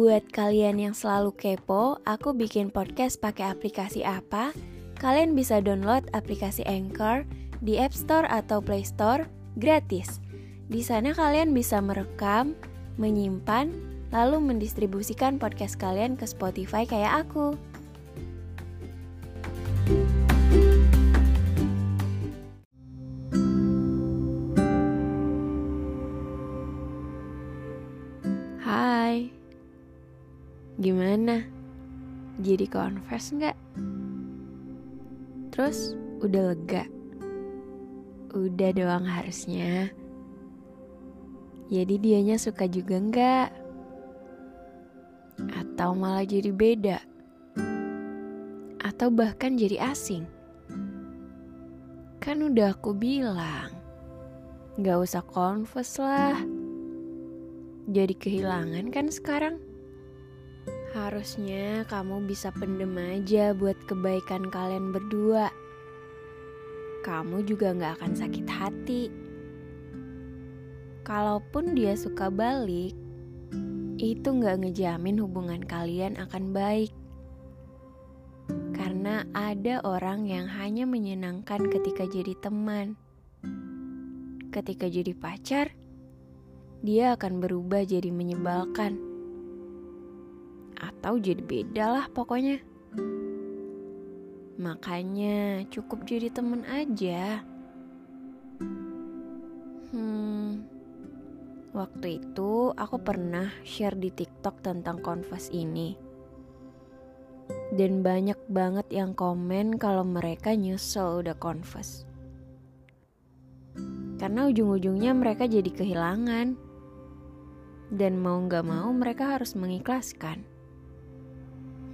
Buat kalian yang selalu kepo, aku bikin podcast pakai aplikasi apa? Kalian bisa download aplikasi Anchor di App Store atau Play Store gratis. Di sana kalian bisa merekam, menyimpan, lalu mendistribusikan podcast kalian ke Spotify kayak aku. Gimana? Jadi confess nggak? Terus udah lega? Udah doang harusnya. Jadi dianya suka juga nggak? Atau malah jadi beda? Atau bahkan jadi asing? Kan udah aku bilang, nggak usah confess lah. Jadi kehilangan kan sekarang? Harusnya kamu bisa pendem aja buat kebaikan kalian berdua. Kamu juga gak akan sakit hati. Kalaupun dia suka balik, itu gak ngejamin hubungan kalian akan baik. Karena ada orang yang hanya menyenangkan ketika jadi teman. Ketika jadi pacar, dia akan berubah jadi menyebalkan. Atau jadi beda lah pokoknya. Makanya cukup jadi temen aja. Hmm, waktu itu aku pernah share di TikTok tentang Confess ini. Dan banyak banget yang komen kalau mereka nyesel udah Confess. Karena ujung-ujungnya mereka jadi kehilangan dan mau gak mau mereka harus mengikhlaskan.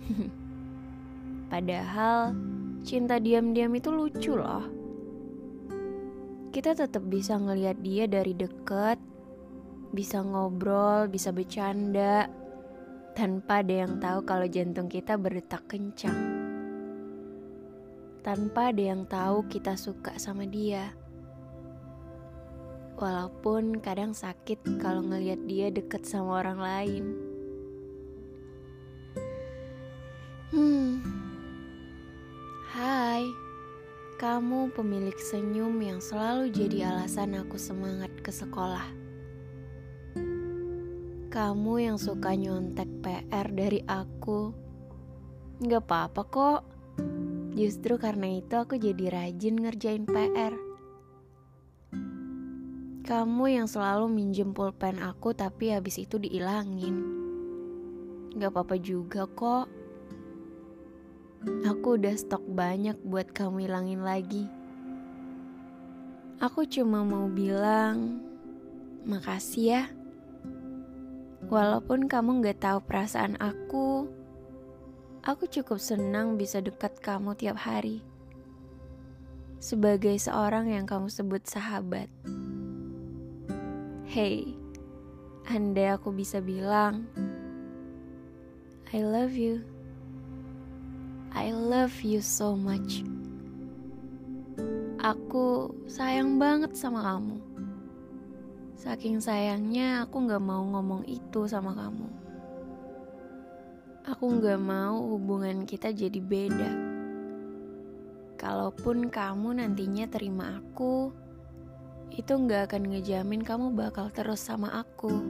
Padahal cinta diam-diam itu lucu loh. Kita tetap bisa ngelihat dia dari deket, bisa ngobrol, bisa bercanda, tanpa ada yang tahu kalau jantung kita berdetak kencang. Tanpa ada yang tahu kita suka sama dia. Walaupun kadang sakit kalau ngelihat dia deket sama orang lain. Pemilik senyum yang selalu jadi alasan aku semangat ke sekolah. Kamu yang suka nyontek PR dari aku. Gak apa-apa kok. Justru karena itu aku jadi rajin ngerjain PR. Kamu yang selalu minjem pulpen aku tapi habis itu diilangin. Gak apa-apa juga kok. Aku udah stok banyak buat kamu ilangin lagi. Aku cuma mau bilang makasih ya. Walaupun kamu gak tahu perasaan aku, aku cukup senang bisa dekat kamu tiap hari. Sebagai seorang yang kamu sebut sahabat. Hey, andai aku bisa bilang, I love you. I love you so much. Aku sayang banget sama kamu. Saking sayangnya aku gak mau ngomong itu sama kamu. Aku gak mau hubungan kita jadi beda. Kalaupun kamu nantinya terima aku, itu nggak akan ngejamin kamu bakal terus sama aku.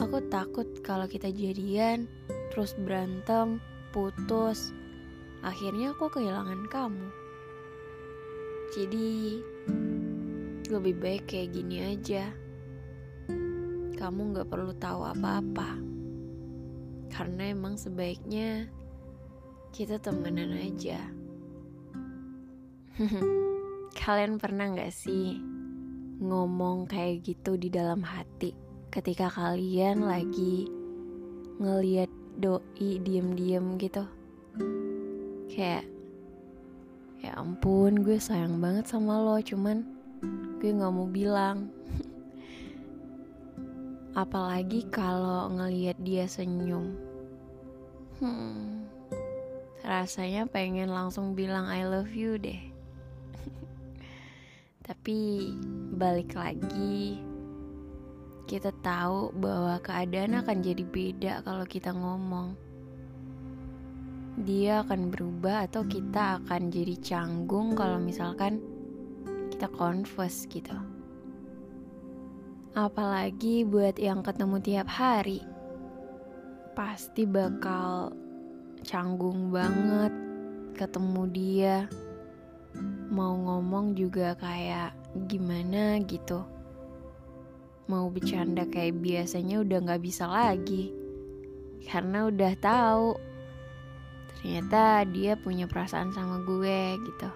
Aku takut kalau kita jadian, terus berantem, putus, akhirnya aku kehilangan kamu. Jadi, lebih baik kayak gini aja. Kamu gak perlu tahu apa-apa. Karena emang sebaiknya kita temenan aja. Kalian pernah gak sih ngomong kayak gitu di dalam hati ketika kalian lagi ngeliat doi diem-diem gitu? Kayak, ya ampun gue sayang banget sama lo, cuman gue gak mau bilang. Apalagi kalau ngeliat dia senyum. Hmm, rasanya pengen langsung bilang I love you deh. Tapi balik lagi, kita tahu bahwa keadaan akan jadi beda kalau kita ngomong. Dia akan berubah atau kita akan jadi canggung kalau misalkan kita converse gitu. Apalagi buat yang ketemu tiap hari. Pasti bakal canggung banget ketemu dia. Mau ngomong juga kayak gimana gitu mau bercanda kayak biasanya udah gak bisa lagi karena udah tahu ternyata dia punya perasaan sama gue gitu.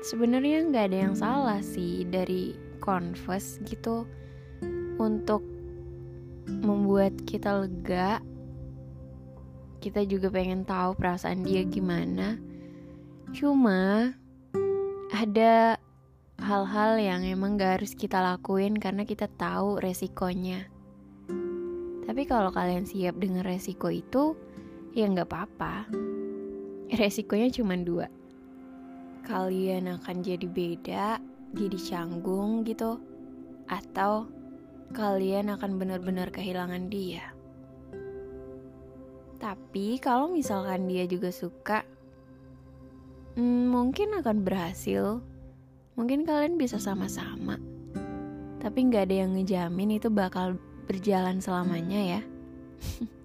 Sebenarnya nggak ada yang salah sih dari converse gitu. Untuk membuat kita lega kita juga pengen tahu perasaan dia gimana. Cuma ada hal-hal yang emang gak harus kita lakuin karena kita tahu resikonya. Tapi kalau kalian siap dengan resiko itu, ya nggak apa-apa. Resikonya cuma dua. Kalian akan jadi beda, jadi canggung gitu, atau kalian akan benar-benar kehilangan dia. Tapi kalau misalkan dia juga suka, hmm, mungkin akan berhasil Mungkin kalian bisa sama-sama, tapi nggak ada yang ngejamin itu bakal berjalan selamanya ya.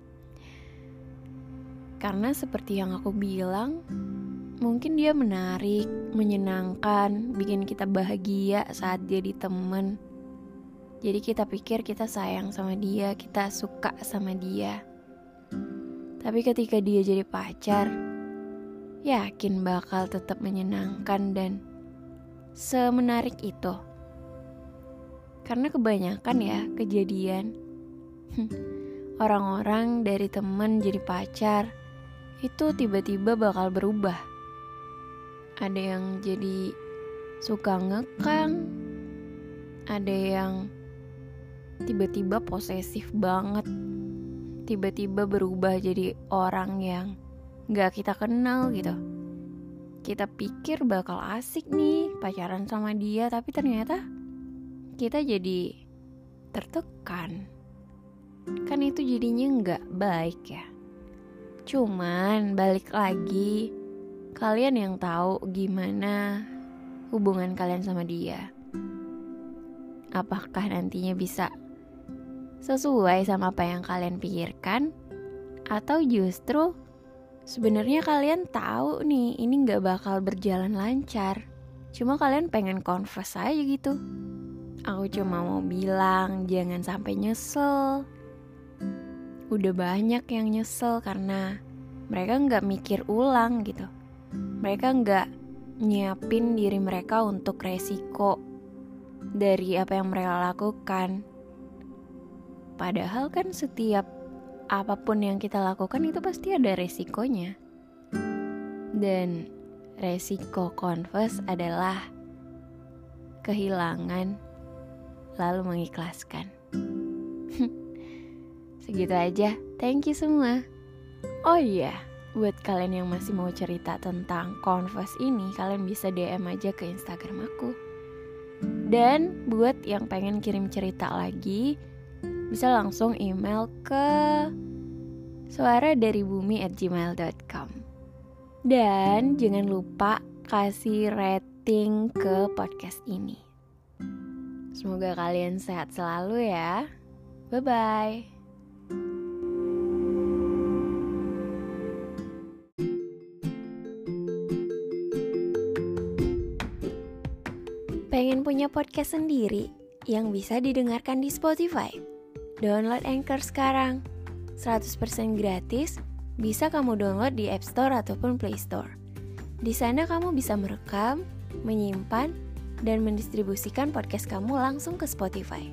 Karena seperti yang aku bilang, mungkin dia menarik, menyenangkan, bikin kita bahagia saat jadi temen. Jadi kita pikir kita sayang sama dia, kita suka sama dia. Tapi ketika dia jadi pacar, yakin bakal tetap menyenangkan dan semenarik itu. Karena kebanyakan ya kejadian orang-orang dari temen jadi pacar itu tiba-tiba bakal berubah. Ada yang jadi suka ngekang, ada yang tiba-tiba posesif banget, tiba-tiba berubah jadi orang yang gak kita kenal gitu. Kita pikir bakal asik nih pacaran sama dia tapi ternyata kita jadi tertekan. Kan itu jadinya nggak baik ya cuman balik lagi kalian yang tahu gimana hubungan kalian sama dia apakah nantinya bisa sesuai sama apa yang kalian pikirkan atau justru Sebenarnya kalian tahu nih ini nggak bakal berjalan lancar. Cuma kalian pengen confess aja gitu. Aku cuma mau bilang jangan sampai nyesel. Udah banyak yang nyesel karena mereka nggak mikir ulang gitu. Mereka nggak nyiapin diri mereka untuk resiko dari apa yang mereka lakukan. Padahal kan setiap apa pun yang kita lakukan itu pasti ada resikonya. Dan resiko converse adalah kehilangan lalu mengikhlaskan. Segitu aja. Thank you semua. Oh iya, buat kalian yang masih mau cerita tentang Converse ini, kalian bisa DM aja ke Instagram aku. Dan buat yang pengen kirim cerita lagi, bisa langsung email ke suara dari bumi at gmail.com dan jangan lupa kasih rating ke podcast ini semoga kalian sehat selalu ya bye bye Pengen punya podcast sendiri yang bisa didengarkan di Spotify? Download Anchor sekarang. 100% gratis, bisa kamu download di App Store ataupun Play Store. Di sana kamu bisa merekam, menyimpan, dan mendistribusikan podcast kamu langsung ke Spotify.